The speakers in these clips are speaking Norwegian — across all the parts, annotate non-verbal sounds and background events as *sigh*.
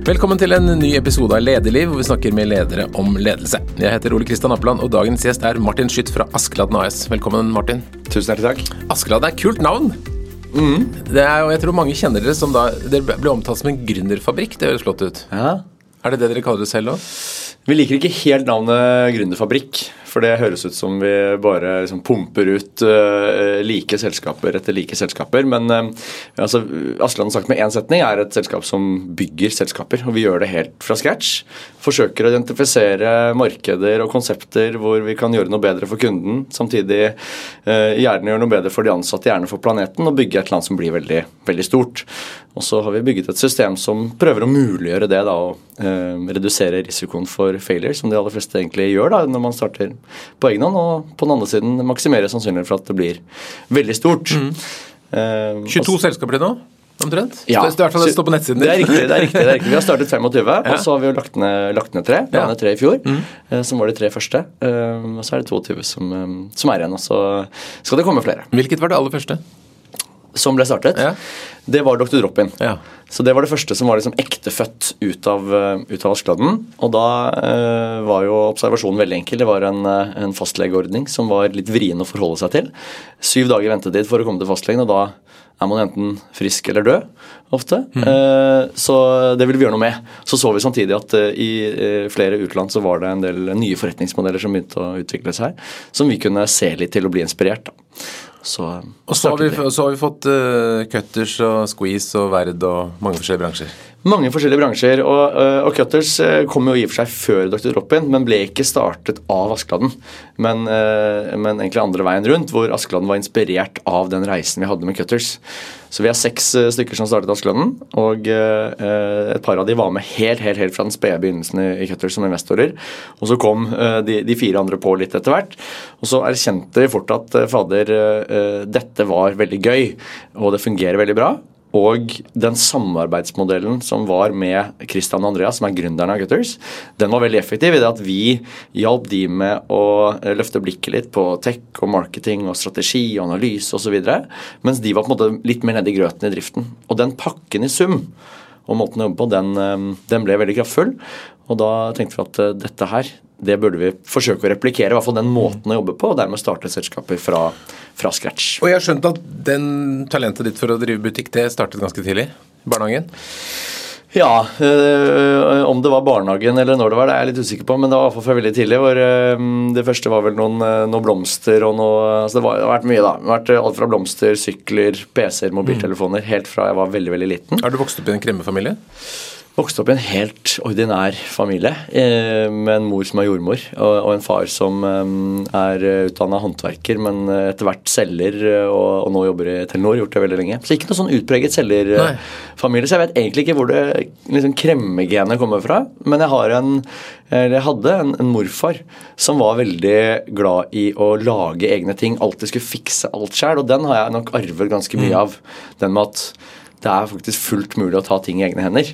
Velkommen til en ny episode av Lederliv, hvor vi snakker med ledere om ledelse. Jeg heter Ole Kristian Appeland, og dagens gjest er Martin Skytt fra Askeladden AS. Velkommen, Martin. Tusen hjertelig takk. Askeladden er et kult navn. Det er, og jeg tror mange kjenner dere som da Dere blir omtalt som en gründerfabrikk. Det høres flott ut. Ja. Er det det dere kaller det selv òg? Vi liker ikke helt navnet Gründerfabrikk, for det høres ut som vi bare liksom pumper ut uh, like selskaper etter like selskaper. Men uh, altså, Askeladden sagt med én setning er et selskap som bygger selskaper, og vi gjør det helt fra scratch. Forsøker å identifisere markeder og konsepter hvor vi kan gjøre noe bedre for kunden, samtidig uh, gjerne gjøre noe bedre for de ansatte, gjerne for planeten, og bygge et land som blir veldig, veldig stort. Og så har vi bygget et system som prøver å muliggjøre det, da, og redusere risikoen for failure, som de aller fleste egentlig gjør da, når man starter på egen hånd, og på den andre siden maksimere sannsynligheten for at det blir veldig stort. Eh, 22 selskaper til nå, omtrent? Ja. Det, er det står på nettsiden Det er riktig. det er riktig, det er riktig. Vi har startet *laughs* 25, og så har vi jo lagt ned, lagt ned tre. Vi Ja. la ned tre i fjor, eh, som var de tre første. Eh, Og så er det 22 som, eh, som er igjen, og så skal det komme flere. Hvilket var det aller første? Som ble startet. Ja. Det var Dr. Drop-In. Ja. Så det var det første som var liksom ektefødt ut av, eh, ut av Askeladden. Og da eh, var jo observasjonen veldig enkel. Det var en, eh, en fastlegeordning som var litt vrien å forholde seg til. Syv dager ventetid for å komme til fastlegen, og da er man enten frisk eller død ofte. Eh, så det ville vi gjøre noe med. Så så vi samtidig at eh, i eh, flere utland så var det en del nye forretningsmodeller som begynte å utvikle seg, som vi kunne se litt til å bli inspirert Da. Så, Og så har, vi, så har vi fått uh, Cutters og Squeeze og Verd og mange forskjellige bransjer. Mange forskjellige bransjer, og, øh, og Cutters øh, kom jo i og for seg før Dr. Drop-In, men ble ikke startet av Askeladden, men, øh, men egentlig andre veien rundt, hvor Askeladden var inspirert av den reisen vi hadde med Cutters. Så vi er seks stykker som startet Askeladden, og et par av de var med helt, helt, helt fra den spede begynnelsen i, Cutters som investorer. Og så kom de, de fire andre på litt etter hvert, og så erkjente vi fort at fader, dette var veldig gøy, og det fungerer veldig bra. Og den samarbeidsmodellen som var med Christian og Andreas, som er gründerne av Gutters, den var veldig effektiv i det at vi hjalp de med å eh, løfte blikket litt på tech og marketing og strategi og analyse osv., mens de var på en måte litt mer nede i grøten i driften. Og den pakken i sum og måten å jobbe på, den, eh, den ble veldig kraftfull. Og da tenkte vi at eh, dette her, det burde vi forsøke å replikere, i hvert fall den måten å jobbe på, og dermed starte selskaper fra, fra scratch. Og jeg har skjønt at den talentet ditt for å drive butikk, det startet ganske tidlig? i Barnehagen? Ja, øh, om det var barnehagen eller når det var, det er jeg litt usikker på, men det var iallfall fra veldig tidlig. Hvor, øh, det første var vel noen, øh, noen blomster og noe altså Det, var, det har vært mye, da. Det har vært alt fra blomster, sykler, PC-er, mobiltelefoner. Helt fra jeg var veldig, veldig liten. Har du vokst opp i en kremmefamilie? Vokste opp i en helt ordinær familie eh, med en mor som er jordmor, og, en far som eh, er utdanna håndverker, men etter hvert selger eh, og, nå jobber i Telenor. Gjort det veldig lenge. Så ikke noe sånn utpreget selgerfamilie. Så jeg vet egentlig ikke hvor det liksom, kremmegenet kommer fra, men jeg har en jeg hadde en, en morfar som var veldig glad i å lage egne ting. Alltid skulle fikse alt sjæl, og den har jeg nok arvet ganske mye av. Den med at det er faktisk fullt mulig å ta ting i egne hender.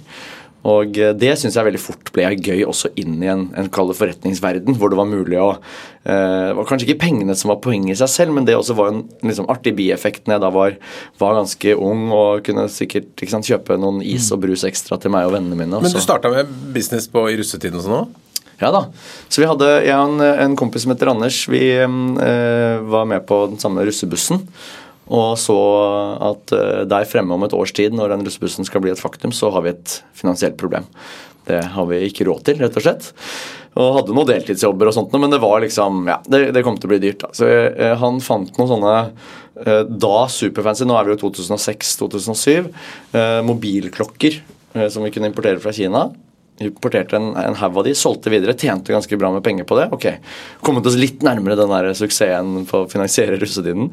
Og eh, det syns jeg veldig fort ble gøy også inn i en, en forretningsverden, hvor det var mulig å eh, Det var kanskje ikke pengene som var poenget i seg selv, men det også var en liksom, artig bieffekt når jeg da var, var ganske ung og kunne sikkert ikke sant, kjøpe noen is og brus ekstra til meg og vennene mine. Også. Men du starta med business på, i russetiden og sånn òg? ja da. Så vi hadde, jeg og en, en kompis som heter Anders, vi eh, var med på den samme russebussen. Og så at eh, der fremme om et års tid, når den russebussen skal bli et faktum, så har vi et finansielt problem. Det har vi ikke råd til, rett og slett. Og hadde noen deltidsjobber og sånt, men det var liksom, ja, det, det kom til å bli dyrt. da. Så eh, han fant noen sånne eh, da superfancy, nå er vi jo 2006-2007, eh, mobilklokker eh, som vi kunne importere fra Kina importerte en, en haug av de, solgte videre, tjente ganske bra med penger på det. Ok, Kommet oss litt nærmere den der suksessen på å finansiere russetiden.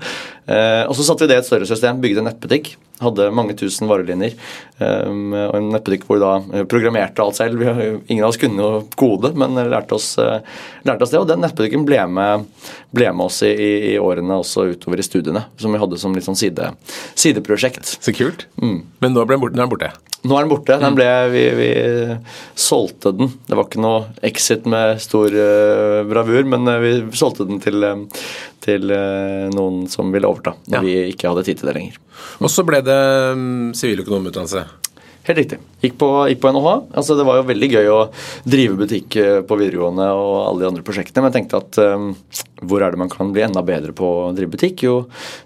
Eh, og så satte vi det i et større system, bygde en nettbutikk. Hadde mange tusen varelinjer. Um, og en nettbutikk hvor vi da eh, programmerte alt selv. Vi, ingen av oss kunne jo kode, men lærte oss, eh, lærte oss det. Og den nettbutikken ble med, ble med oss i, i årene også utover i studiene, som vi hadde som litt sånn side, sideprosjekt. Så kult. Mm. Men nå ble den borte. Den er borte. Nå er den borte. Den ble, vi, vi solgte den. Det var ikke noe exit med stor uh, bravur, men eh, vi solgte den til, eh, til eh, noen som ville overta når Ja. vi ikke hadde tid til det lenger. Og så ble det mm, siviløkonomutdannelse. Helt riktig. Gikk på, gikk på NHH. Altså, det var jo veldig gøy å drive butikk eh, på videregående og alle de andre prosjektene, men jeg tenkte at um, hvor er det man kan bli enda bedre på å drive butikk? Jo,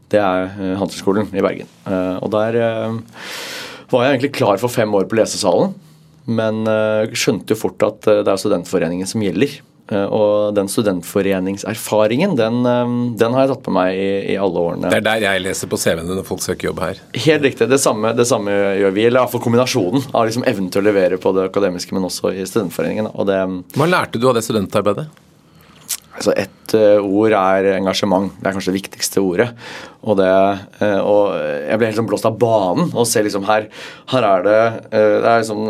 det er uh, Handelshøyskolen i Bergen. Uh, og der uh, var jeg egentlig klar for fem år på lesesalen, men skjønte jo fort at det er studentforeningen som gjelder. Eh, og den studentforeningserfaringen, den, eh, den, har jeg tatt på meg i, i, alle årene. Det er der jeg leser på CV-ene når folk søker jobb her. Helt riktig. Det samme, det samme gjør vi. Eller iallfall kombinasjonen av liksom evnen til å levere på det akademiske, men også i studentforeningen. Det, Hva lærte du av det studentarbeidet? Altså Ett uh, ord er engasjement. Det er kanskje det viktigste ordet. Og, det, og jeg ble helt sånn blåst av banen og ser liksom her Her er det Det er liksom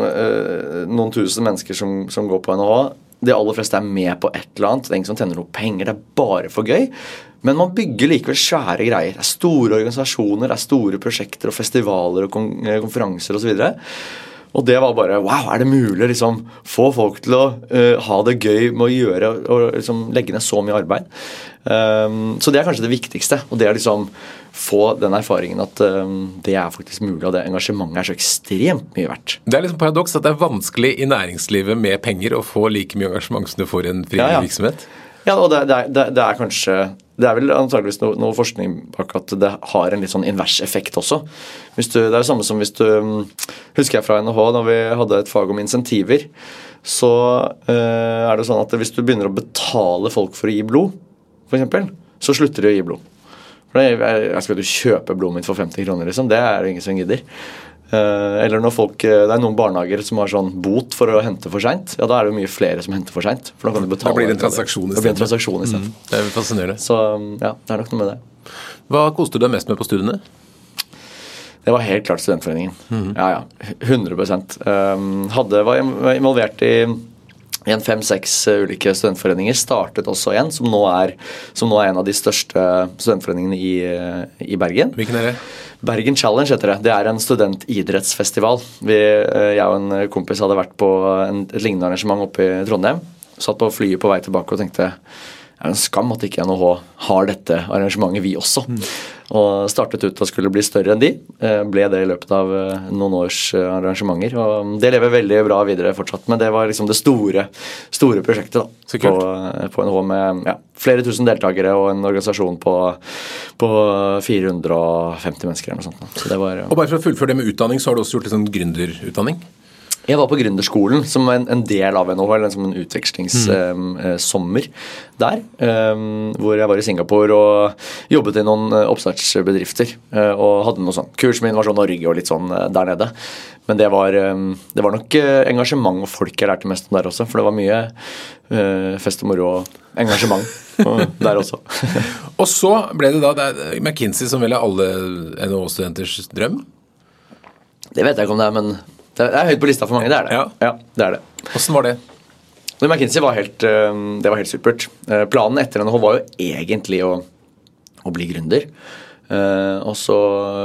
noen tusen mennesker som, som går på NHH de aller fleste er med på et eller annet. Det er ingen som tjener noe penger. Det er bare for gøy. Men man bygger likevel svære greier. Det er store organisasjoner, det er store prosjekter og festivaler og eh, konferanser osv. Og det var bare Wow, er det mulig å liksom, få folk til å uh, ha det gøy med å gjøre og liksom, legge ned så mye arbeid? Um, så det er kanskje det viktigste. Og det er liksom få den erfaringen at um, det er faktisk mulig, og det engasjementet er så ekstremt mye verdt. Det er liksom paradoks at det er vanskelig i næringslivet med penger å få like mye engasjement som du får i en frivillig ja, ja. virksomhet? Ja, og det, det, det, det, er kanskje Det er vel antageligvis noe, noe, forskning bak at det har en litt sånn invers effekt også. Du, det er det samme som hvis du Husker jeg fra NHH, da vi hadde et fag om insentiver, så øh, er det sånn at hvis du begynner å betale folk for å gi blod, f.eks., så slutter de å gi blod. For jeg, jeg skal ikke kjøpe blodet mitt for 50 kroner, liksom. Det er det ingen som gidder. Uh, eller når folk, eh, Det er noen barnehager som har sånn bot for å hente for seint. Ja, da er det jo mye flere som henter for seint. Da kan du betale. Da blir det en transaksjon i stedet. Mm, det er fascinerende. Så ja, det er nok noe med det. Hva koste du deg mest med på studiene? Det var helt klart Studentforeningen. Mm. Ja, ja. 100 um, hadde, Var involvert i en fem-seks eh, ulike studentforeninger. Startet også en som nå er, som nå er en av de største studentforeningene i, eh, i Bergen. Hvilken er det? Bergen Challenge heter det. Det er en studentidrettsfestival. Vi, eh, jeg og en kompis hadde vært på en, et lignende arrangement oppe i Trondheim. Satt på flyet på vei tilbake og tenkte er en skam at ikke NHH har dette arrangementet, vi også. Mm. Og startet ut og skulle bli større enn de. Eh, ble det i løpet av eh, noen års eh, arrangementer. Og det lever veldig bra videre fortsatt, men det var liksom det store, store prosjektet da, på, på, NHH med ja, flere tusen deltakere og en organisasjon på, på 450 mennesker eller noe sånt. Så var, ja. Og bare for å fullføre det med utdanning, så har du også gjort litt sånn gründerutdanning? Jeg var på gründerskolen som en, en, del av eller som en utvekslingssommer mm. um, der. Um, hvor jeg var i Singapore og jobbet i noen uh, oppstartsbedrifter. Uh, og hadde noe sånn kurs med Innovasjon Norge og litt sånn uh, der nede. Men det var, um, det var nok engasjement og folk jeg lærte mest om der også. For det var mye fest og moro og engasjement *laughs* der også. og så ble det da det McKinsey som vel er alle NHO-studenters drøm? Det vet jeg ikke om det er, men det er høyt på lista for mange, det er det. Ja, ja det er det. Hvordan var det? Men McKinsey var helt, eh, det var helt supert. Eh, planen etter NHH var jo egentlig å, å bli gründer. Uh, og så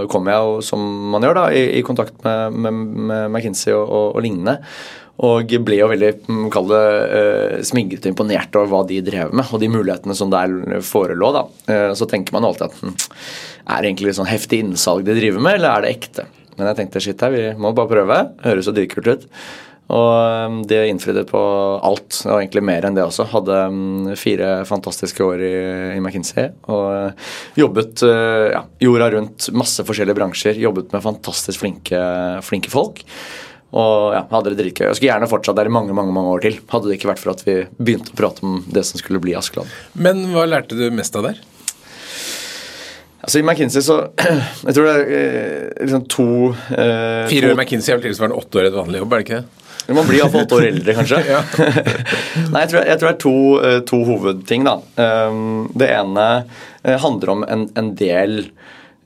kom jeg jo, som man gjør, da, i, i kontakt med, med, med McKinsey og, og, og, lignende. Og ble jo veldig mm, kall det, uh, smigret og imponert over hva de drev med, og de mulighetene som der forelå. da. Uh, så tenker man alltid at hm, er det egentlig sånn heftig innsalg de driver med, eller er det ekte? Men jeg tenkte shit her, vi må bare prøve. Høres så dritkult ut. Og de det innfridde på alt, og egentlig mer enn det også. Hadde um, fire fantastiske år i, i McKinsey og uh, jobbet uh, ja, jorda rundt, masse forskjellige bransjer. Jobbet med fantastisk flinke, flinke folk. Og ja, hadde det dritgøy. Jeg skulle gjerne fortsatt der i mange mange, mange år til. Hadde det ikke vært for at vi begynte å prate om det som skulle bli Askeland. Men hva lærte du mest av der? Altså I McKinsey så *clears throat* Jeg tror det er eh, liksom to eh, Fire år i McKinsey er vel tilsvarende åtte år i et vanlig jobb, er det ikke det? Man blir iallfall åtte år eldre, kanskje. *laughs* *laughs* Nei, jeg tror, jeg tror, det er to, eh, to hovedting. da. Um, det ene uh, handler om en, en del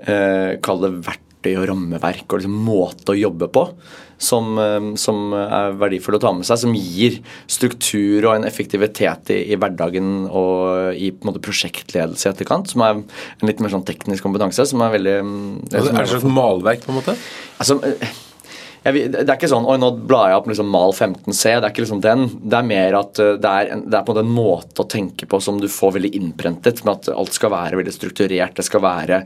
uh, Kall det verktøy og rammeverk og liksom måte å jobbe på som, eh, som, er verdifull å ta med seg, som gir struktur og en effektivitet i, i hverdagen og i måte prosjektledelse i etterkant, som er en litt mer sånn teknisk kompetanse. som er veldig... Mm, altså, er det et slags malverk, på en måte? Altså, eh, jeg, Det er ikke sånn Oi, nå blar jeg opp liksom mal 15C. Det er ikke liksom den. Det er mer at uh, det er, en, det er på en måte å tenke på som du får veldig innprentet. Med at alt skal være veldig strukturert, det skal være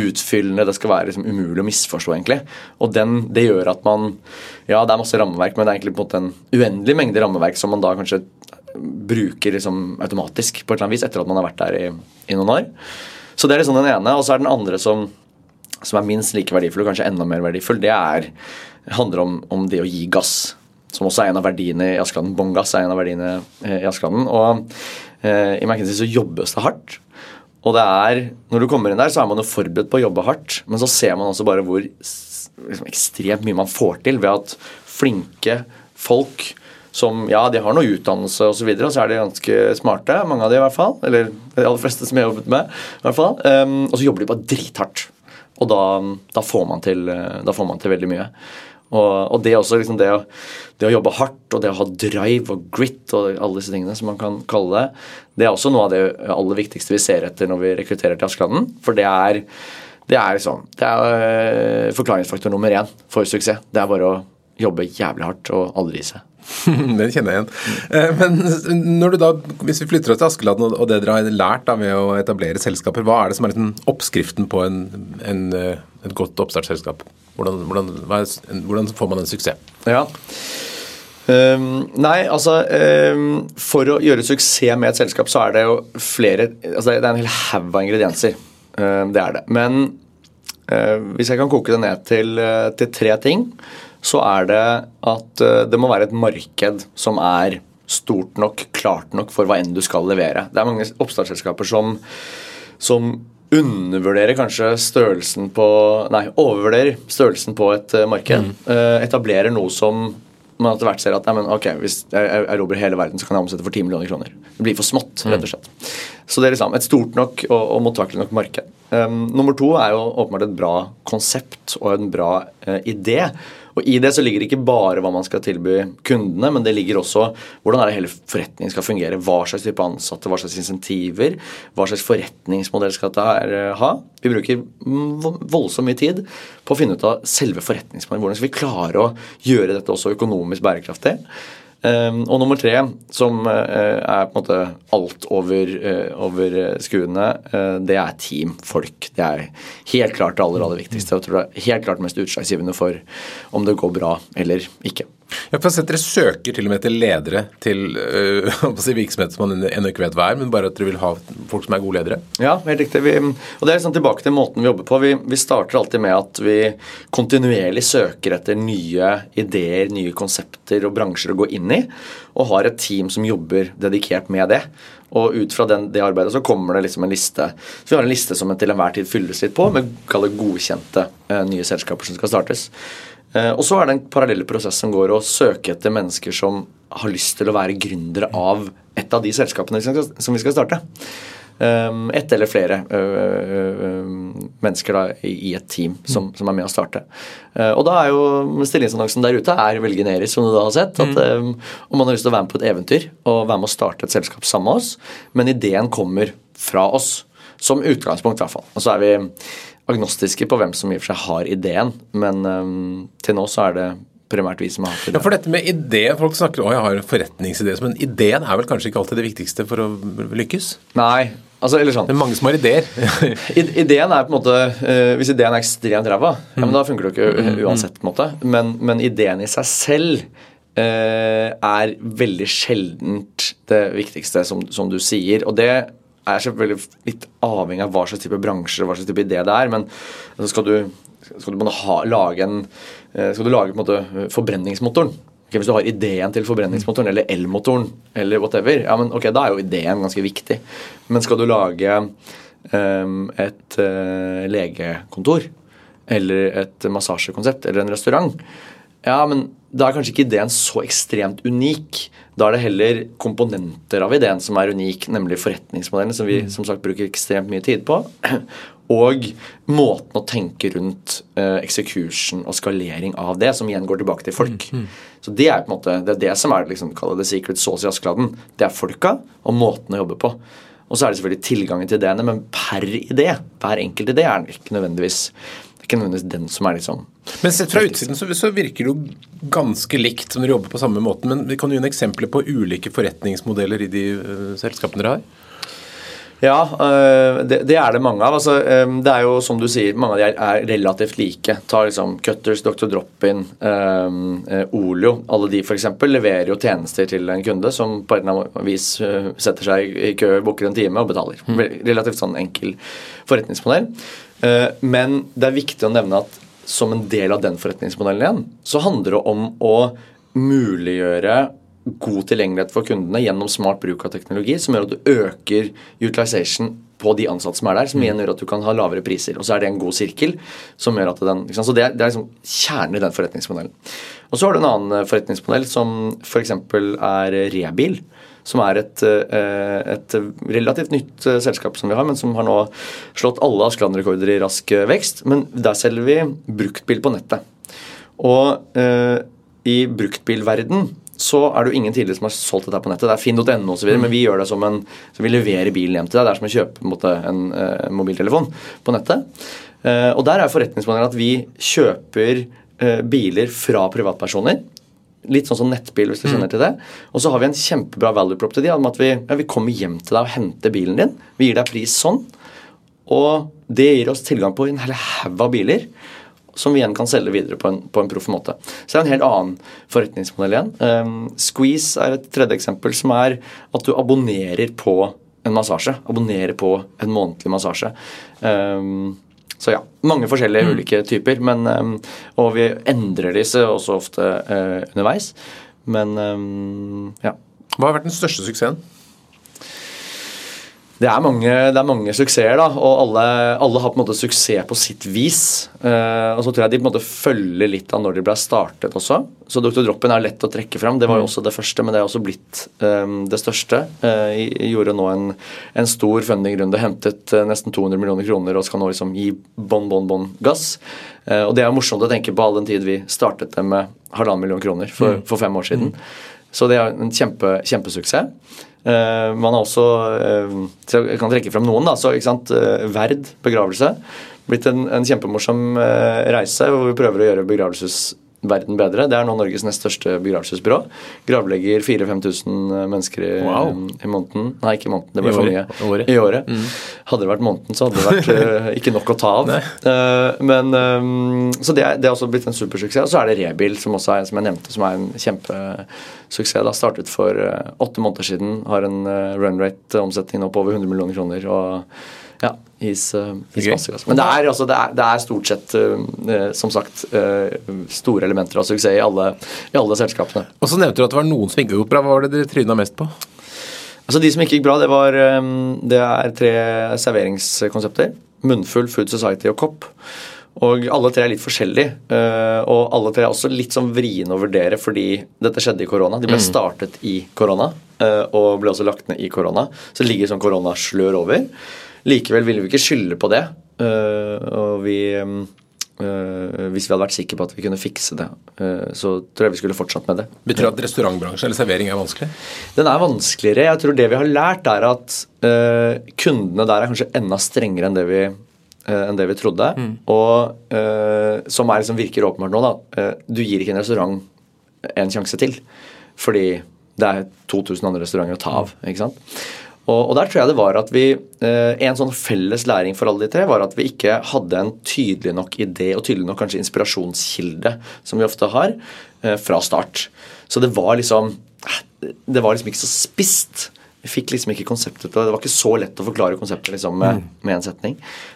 utfyllende, det skal være liksom umulig å misforstå, egentlig. Og den, det gjør at man Ja, det er masse rammeverk, men det er egentlig på en måte en uendelig mengde rammeverk som man da kanskje bruker liksom automatisk på et eller annet vis etter at man har vært der i, i noen år. Så det er liksom den ene. Og så er den andre som, som er minst like verdifull, og kanskje enda mer verdifull, det er, handler om, om det å gi gass. Som også er en av verdiene i Askeladden. Bongass er en av verdiene eh, i Askeladden. Og eh, i McKinsey så jobbes det hardt. Og det er, når du kommer inn der, så er man jo forberedt på å jobbe hardt, men så ser man også bare hvor liksom, ekstremt mye man får til ved at flinke folk som ja, de har noe utdannelse osv., så, videre, så er de ganske smarte. Mange av de i hvert fall. Eller de aller fleste som jeg har jobbet med. i hvert fall. Um, og så jobber de bare drithardt. Og da, da, får til, da, får man til, veldig mye. Og, og det, også, liksom det, å, det, å, jobbe hardt og det å ha drive og grit og alle disse tingene som man kan kalle det, det er også noe av det aller viktigste vi ser etter når vi rekrutterer til Askeladden. For det er, det er, liksom, det er eh, forklaringsfaktor nummer én for suksess. Det er bare å jobbe jævlig hardt og aldri gi seg. *laughs* Den kjenner jeg igjen. Eh, men når du da, hvis vi flytter oss til Askeladden og det dere har lært da med å etablere selskaper, hva er det som er liksom oppskriften på en, en, eh, et godt oppstartsselskap? Hvordan, hvordan, hvordan, får man en suksess? Ja. Um, nei, altså um, For å gjøre suksess med et selskap, så er det jo flere altså Det er en hel haug av ingredienser. Um, det er det. Men uh, hvis jeg kan koke det ned til, uh, til tre ting, så er det at uh, det må være et marked som er stort nok, klart nok for hva enn du skal levere. Det er mange oppstartsselskaper som, som undervurderer kanskje størrelsen på Nei, overvurderer størrelsen på et eh, marked. Mm. Uh, etablerer noe som man etter hvert ser at nei, men, ok, hvis jeg erobrer hele verden, så kan jeg omsette for 10 millioner kroner. Det blir for smått, rett og slett. Så det er liksom et stort nok og, og mottakelig nok marked. Um, nummer to er jo åpenbart et bra konsept og en bra uh, idé. Og I det så ligger ikke bare hva man skal tilby kundene, men det ligger også hvordan er det hele forretningen skal fungere. Hva slags type ansatte, hva slags insentiver, hva slags forretningsmodell skal det her eh, ha. Vi bruker voldsomt mye tid på å finne ut av selve forretningsmodellen. Hvordan skal vi klare å gjøre dette også økonomisk bærekraftig? Ehm, og nummer tre, som eh, er på en måte alt over, eh, over skuene, eh, det er teamfolk. Det er helt klart det aller, aller viktigste. Jeg tror det er helt klart mest utslagsgivende for om det går bra eller ikke. Ja, for Dere søker til og med til ledere til øh, *laughs* virksomheter som man ennå ikke vet hva er, men bare at dere vil ha folk som er gode ledere? Ja, helt riktig. Vi, og Det er liksom tilbake til måten vi jobber på. Vi, vi, starter alltid med at vi kontinuerlig søker etter nye ideer, nye konsepter og bransjer å gå inn i, og har et team som jobber dedikert med det. Og ut fra den, det arbeidet så kommer det liksom en liste. Så vi har en liste som til enhver tid fylles litt på med godkjente uh, nye selskaper som skal startes. Eh, og så er det en parallell prosess som går å søke etter mennesker som har lyst til å være gründere av et av de selskapene som vi skal starte. Um, ett eller flere uh, mennesker da, i et team som, som, er med å starte. Og da er jo stillingsannonsen der ute er veldig generisk, som du da har sett. at mm. Om man har lyst til å være med på et eventyr og være med å starte et selskap sammen med oss, men ideen kommer fra oss. Som utgangspunkt, i hvert fall. Og så er vi agnostiske på hvem som i og for seg har ideen, men um, til nå så er det primært vi som har hatt ideen. Ja, for dette med idé, Folk snakker om jeg har en forretningsidé, men ideen er vel kanskje ikke alltid det viktigste for å lykkes? Nei, altså eller sånn. Det er mange som har ideer. *laughs* ideen er på en måte, uh, Hvis ideen er ekstremt ræva, mm. ja, men da funker det ikke mm. uansett. på en måte. Men, men ideen i seg selv uh, er veldig sjeldent det viktigste, som, som du sier. og det er selvfølgelig litt avhengig av hva slags type bransjer og hva slags type idé det er. Men altså skal du, skal du ha, lage en eh, skal du lage måte forbrenningsmotoren okay, Hvis du har ideen til forbrenningsmotoren eller elmotoren eller whatever, ja, men ok, da er jo ideen ganske viktig. Men skal du lage um, et uh, legekontor eller et massasjekonsept eller en restaurant, ja, men da er kanskje ikke ideen så ekstremt unik. Da er det heller komponenter av ideen som er unik, nemlig forretningsmodellen, som vi mm. som sagt bruker ekstremt mye tid på. *clears throat* Og måten å tenke rundt uh, execution og skalering av det, som igjen går tilbake til folk. Mm. Mm. Så Det er på en måte, det er det som er liksom, det secret sauce i Askeladden. Det er folka og måten å jobbe på. Og så er det selvfølgelig tilgangen til ideene, men per idé, hver enkelt idé, er den ikke nødvendigvis, ikke nødvendigvis den som er liksom Men sett fra utsiden så, så virker det jo ganske likt som dere jobber på samme måten. Men vi kan jo gi en eksempler på ulike forretningsmodeller i de uh, selskapene dere har? Ja, øh, det, det, er det mange av. Altså, øh, det er jo som du sier, mange av de er relativt like. Ta liksom Cutters, Dr. Drop-In, øh, Olio. Alle de f.eks. leverer jo tjenester til en kunde som på et eller annet vis setter seg i kø, booker en time og betaler. Mm. Relativt sånn enkel forretningsmodell. Men det er viktig å nevne at som en del av den forretningsmodellen igjen, så handler det om å muliggjøre god tilgjengelighet for kundene gjennom smart bruk av teknologi, som gjør at du øker utilization på de ansatte som er der, som igjen gjør at du kan ha lavere priser. Og så er det en god sirkel som gjør at den Så det er, det er liksom kjernen i den forretningsmodellen. Og så har du en annen eh, forretningsmodell som f.eks. er Rebil. Som er et, eh, et, relativt nytt eh, selskap som vi har, men som har nå slått alle Askeland-rekorder i rask vekst. Men der selger vi bruktbil på nettet. Og eh, i bruktbilverden så er det jo ingen tidligere som har solgt dette på nettet. Det er finn.no osv., mm. men vi gjør det som en så vi leverer bilen hjem til deg. Det er som å kjøpe en, en uh, mobiltelefon på nettet. Eh, og der er forretningsmodellen at vi kjøper eh, biler fra privatpersoner. Litt sånn som nettbil, hvis du kjenner mm. til det. Og så har vi en kjempebra value prop til de, om at vi, ja, vi kommer hjem til deg og henter bilen din. Vi gir deg pris sånn. Og det gir oss tilgang på en hel haug av biler som vi igjen kan selge videre på en, på en proff måte. Så det er en helt annen forretningsmodell igjen. Um, Squeeze er et tredje eksempel, som er at du abonnerer på en massasje. Abonnerer på en månedlig massasje. Um, så ja, mange forskjellige mm. ulike typer. Men, um, og vi endrer disse også ofte uh, underveis. Men ja. Hva har vært den største suksessen? Det er, mange, det er mange, suksesser, da, og alle, alle, har på en måte suksess på sitt vis. Uh, og så tror jeg de på en måte følger litt av når de ble startet også. Så Dr. Droppen er lett å trekke fram. Det var jo mm. også det første, men det er også blitt um, det største. Uh, gjorde nå en, en stor fundingrunde, hentet uh, nesten 200 millioner kroner og skal nå liksom gi bånn, bånn, bånn gass. og det er morsomt å tenke på all den tid vi startet det med halvannen million kroner for, mm. for fem år siden. Mm. Så det er en kjempe, kjempesuksess. Uh, man har også uh, Jeg kan trekke frem noen. da, så ikke sant, uh, Verd begravelse. Blitt en, en kjempemorsom reise hvor vi prøver å gjøre begravelses verden bedre. Det er nå Norges nest største begravelsesbyrå. Gravlegger 4000-5000 mennesker i, wow. i, måneden. Nei, ikke i måneden, det ble for mye. Året. I året. Mm. Hadde det vært måneden, så hadde det vært uh, *laughs* ikke nok å ta av. Uh, men, um, så det er, det er, også blitt en supersuksess. Og så er det Rebil, som også er, som jeg nevnte, som er en kjempesuksess. Da startet for uh, åtte måneder siden. Har en run rate-omsetning nå på over 100 millioner kroner. og ja, is, uh, is okay. Men det er, altså, det, er, det er, stort sett, uh, som sagt, uh, store elementer av suksess i alle, i alle selskapene. Og så nevnte du at det var noen som ikke gikk bra. Hva var det dere tryna mest på? Altså De som ikke gikk bra, det, var, um, det er tre serveringskonsepter. Munnfull, Food Society og Kopp. Og alle tre er litt forskjellige. Og alle tre er også litt sånn vriene å vurdere fordi dette skjedde i korona. De ble mm. startet i korona og ble også lagt ned i korona. Så det ligger sånn koronaslør over. Likevel ville vi ikke skylde på det. Uh, og vi uh, Hvis vi hadde vært sikre på at vi kunne fikse det, uh, så tror jeg vi skulle fortsatt med det. Betyr det at restaurantbransjen eller servering er vanskelig? Den er vanskeligere. Jeg tror det vi har lært, er at kundene der er kanskje enda strengere enn det vi enn det vi trodde. Mm. Og uh, som er, liksom virker åpenbart nå, da. Uh, du gir ikke en restaurant en sjanse til. Fordi det er 2000 andre restauranter å ta av. ikke sant? Og, og, der tror jeg det var at vi eh, En sånn felles læring for alle de tre var at vi ikke hadde en tydelig nok idé og tydelig nok kanskje inspirasjonskilde, som vi ofte har, eh, fra start. Så det var liksom Det var liksom ikke så spist. Vi fikk liksom ikke konseptet på det. Det var ikke så lett å forklare konseptet liksom med, mm. med en setning.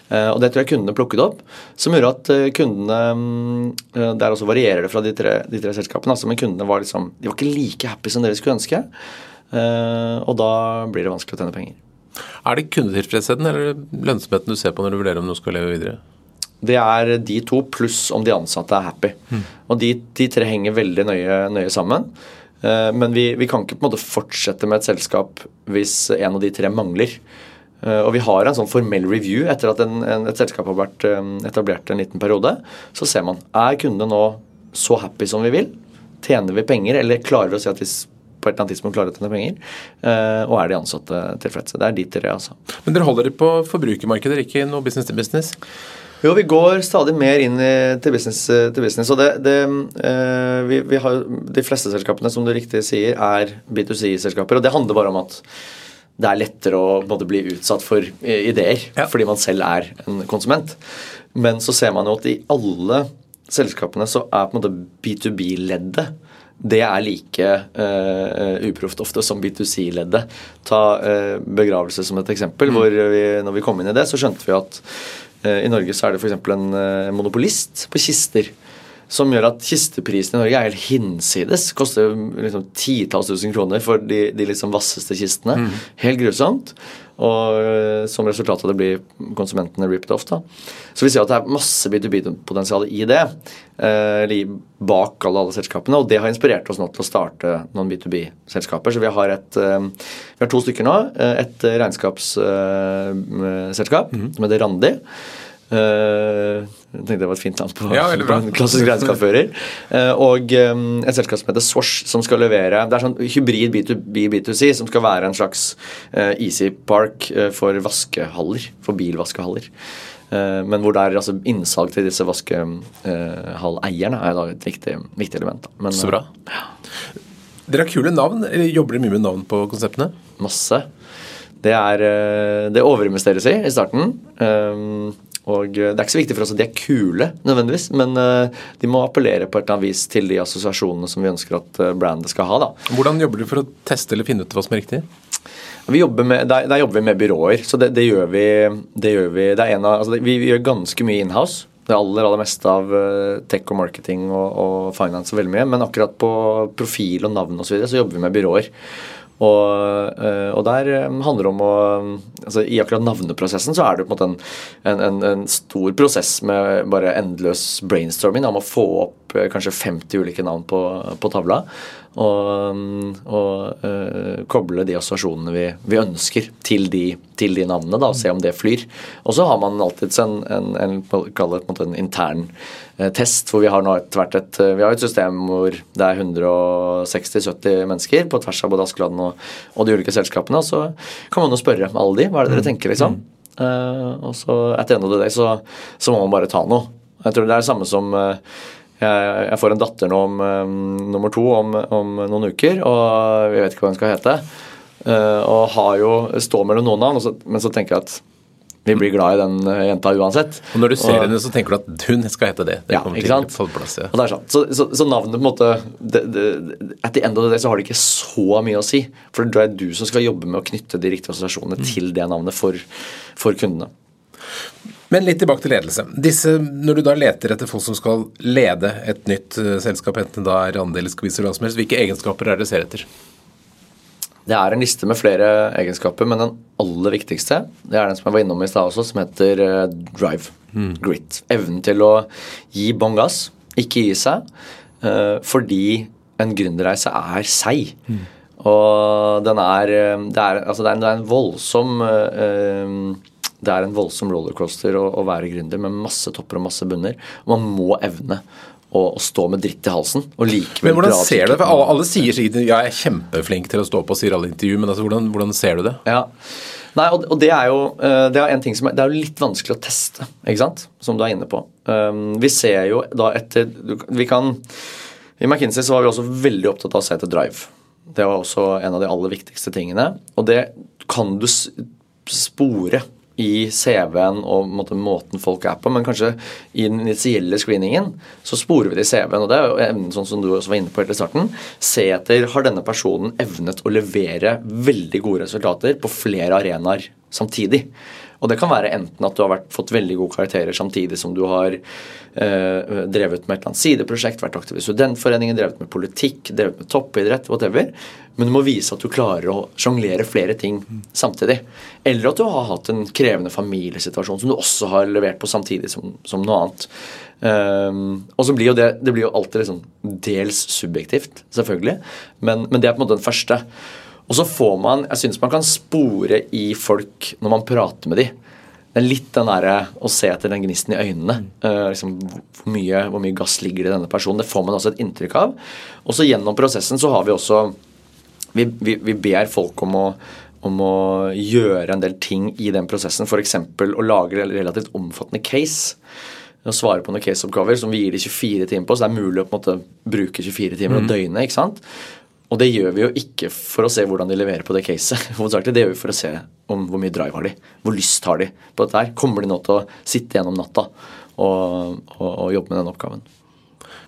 Uh, og det tror jeg kundene plukket opp, som gjorde at uh, kundene uh, Der også varierer det fra de tre, de tre selskapene, altså, men kundene var liksom De var ikke like happy som dere skulle ønske. Eh, og da blir det vanskelig å tjene penger. Er det kundetilfredsheten eller lønnsomheten du ser på når du vurderer om noe skal leve videre? Det er de to pluss om de ansatte er happy. Mm. Og de, de, tre henger veldig nøye, nøye sammen. Eh, men vi, vi, kan ikke på en måte fortsette med et selskap hvis en av de tre mangler. Eh, og vi har en sånn formell review etter at en, en, et selskap har vært etablert en liten periode. Så ser man er kundene nå så happy som vi vil. Tjener vi penger, eller klarer vi å si at hvis på et eller annet tidspunkt klare å tjene penger. Eh, og er de ansatte tilfredse. Det er de tre, altså. Men dere holder dere på forbrukermarkeder, ikke noe business til business? Jo, vi går stadig mer inn i, til business. Til business og det, det eh, vi, vi har, De fleste selskapene, som du riktig sier, er B2C-selskaper. Og det handler bare om at det er lettere å både bli utsatt for eh, ideer ja. fordi man selv er en konsument. Men så ser man jo at i alle selskapene så er på en måte B2B-leddet det er like uh, uproft ofte som B2C-leddet. Ta uh, begravelse som et eksempel. Mm. hvor vi, når vi kom inn i det, så skjønte vi at uh, i Norge så er det f.eks. en monopolist på kister som gjør at kisteprisen i Norge er helt hinsides. Koster liksom titalls tusen kroner for de, de liksom vasseste kistene. Mm. Helt grusomt. Og uh, som resultat av det blir konsumentene ripped off. da. Så vi ser at det er masse B2B-potensial i det, Eh, bak alle, alle selskapene. Og det har inspirert oss nå til å starte noen B2B-selskaper. Så vi har, et, eh, vi har to stykker nå. Et regnskapsselskap mm. som heter Randi. Uh, jeg tenkte det var et fint navn på, ja, på en klassisk regnskapsfører. Uh, og um, et selskap som heter Swash, som skal levere Det er sånn hybrid B2B, B2C, som skal være en slags uh, Easy Park for vaskehaller. For bilvaskehaller. men hvor det er altså innsalg til disse vaskehalleierne er da et viktig, viktig element. Men, Så bra. Dere har kule navn. Jobber dere mye med navn på konseptene? Masse. Det, er, det overinvesteres i i starten. Og eh, Det er ikke så viktig for oss at de er kule, nødvendigvis, men eh, de må appellere på et eller annet vis til de assosiasjonene som vi ønsker at eh, brandet skal ha. da. Hvordan jobber du for å teste eller finne ut hva som er riktig? Vi med, der, der, jobber vi med byråer, så det, det, gjør vi, det gjør vi det er en av, altså vi, vi gjør ganske mye inhouse. Det aller aller meste av tech og marketing og, og finance og veldig mye. Men akkurat på profil og navn og så, videre, så jobber vi med byråer. Og, eh, og, der eh, handler det om å altså I akkurat navneprosessen så er det på en måte en, en, en stor prosess med bare endeløs brainstorming om å få opp eh, kanskje 50 ulike navn på, på tavla og, og uh, koble de assosiasjonene vi, vi ønsker til de, til de, navnene, da, og se om det flyr. Og så har man alltids en, en, en, en, en intern uh, test, hvor vi har nå etter hvert et, vi har et system hvor det er 160-70 mennesker på tvers av både Askeladden og, og, de ulike selskapene, og så kan man jo spørre alle de hva er det dere mm. tenker, liksom. Uh, og så etter en av det så, så må man bare ta noe. Jeg tror det er det samme som uh, jeg, får en datter nå om um, nummer to om, om, noen uker, og jeg vet ikke hva hun skal hete. Uh, og har jo står mellom noen navn, men så tenker jeg at vi blir glad i den eh, jenta uansett. Og Når du ser og, henne, så tenker du at hun skal hete det. det ja, ikke sant? Plass, ja. Det sant. Så, så, så, navnet på en måte det, det, At the end of the day så har det ikke så mye å si. For det er du som skal jobbe med å knytte de riktige assosiasjonene mm. til det navnet for, for kundene. Men litt tilbake til ledelse. Disse, når du da leter etter folk som skal lede et nytt uh, selskap, enten da er andel skal vise hva som helst, hvilke egenskaper er det du ser etter? Det er en liste med flere egenskaper, men den aller viktigste det er den som jeg var innom i stad også, som heter uh, drive. Mm. Grit. Evnen til å gi bånn gass, ikke gi seg, uh, fordi en gründerreise er seig. Mm. Og den er Det er, altså det er, en, det er en voldsom det er en voldsom rollercoaster å, å være gründer med masse topper og masse bunner. Man må evne å, å stå med dritt i halsen. og likevel Men Hvordan ser du det? For alle, sier sikkert ja, jeg er kjempeflink til å stå på sier alle intervju, men altså, hvordan, hvordan, ser du det? Ja, Nei, og, og det er jo eh, det er en ting som er, det er jo litt vanskelig å teste, ikke sant? som du er inne på. Um, vi ser jo da etter Vi kan I McKinsey så var vi også veldig opptatt av å se etter drive. Det var også en av de aller viktigste tingene. Og det kan du spore i CV-en og måten folk er på, men kanskje i den initielle screeningen så sporer vi det i CV-en. og Det er evnen sånn som du også var inne på helt i starten. Se etter har denne personen evnet å levere veldig gode resultater på flere arenaer samtidig. Og det kan være enten at du har vært, fått veldig gode karakterer samtidig som du har eh, drevet med et eller annet sideprosjekt, vært aktiv i studentforeningen, drevet med politikk, drevet med toppidrett, whatever. Men du må vise at du klarer å sjonglere flere ting samtidig. Eller at du har hatt en krevende familiesituasjon som du også har levert på samtidig som, som noe annet. Um, og så blir jo det, det blir jo alltid liksom dels subjektivt, selvfølgelig, men, men det er på en måte den første. Og så får man Jeg syns man kan spore i folk når man prater med dem. Det er litt den derre å se etter den gnisten i øynene. Uh, liksom, hvor, mye, hvor, mye, gass ligger det i denne personen? Det får man også et inntrykk av. Og så gjennom prosessen så har vi også Vi, vi, vi ber folk om å, om å gjøre en del ting i den prosessen. F.eks. å lage relativt omfattende case. Å svare på noen caseoppgaver som vi gir de 24 timer på. Så det er mulig å på en måte bruke 24 timer og Mm. døgnet. ikke sant? Og det gjør vi jo ikke for å se hvordan de leverer på det caset. *laughs* Det gjør vi for å se om hvor mye drive har de, hvor lyst har de på dette her. Kommer de nå til å sitte gjennom natta og, og, og jobbe med den oppgaven?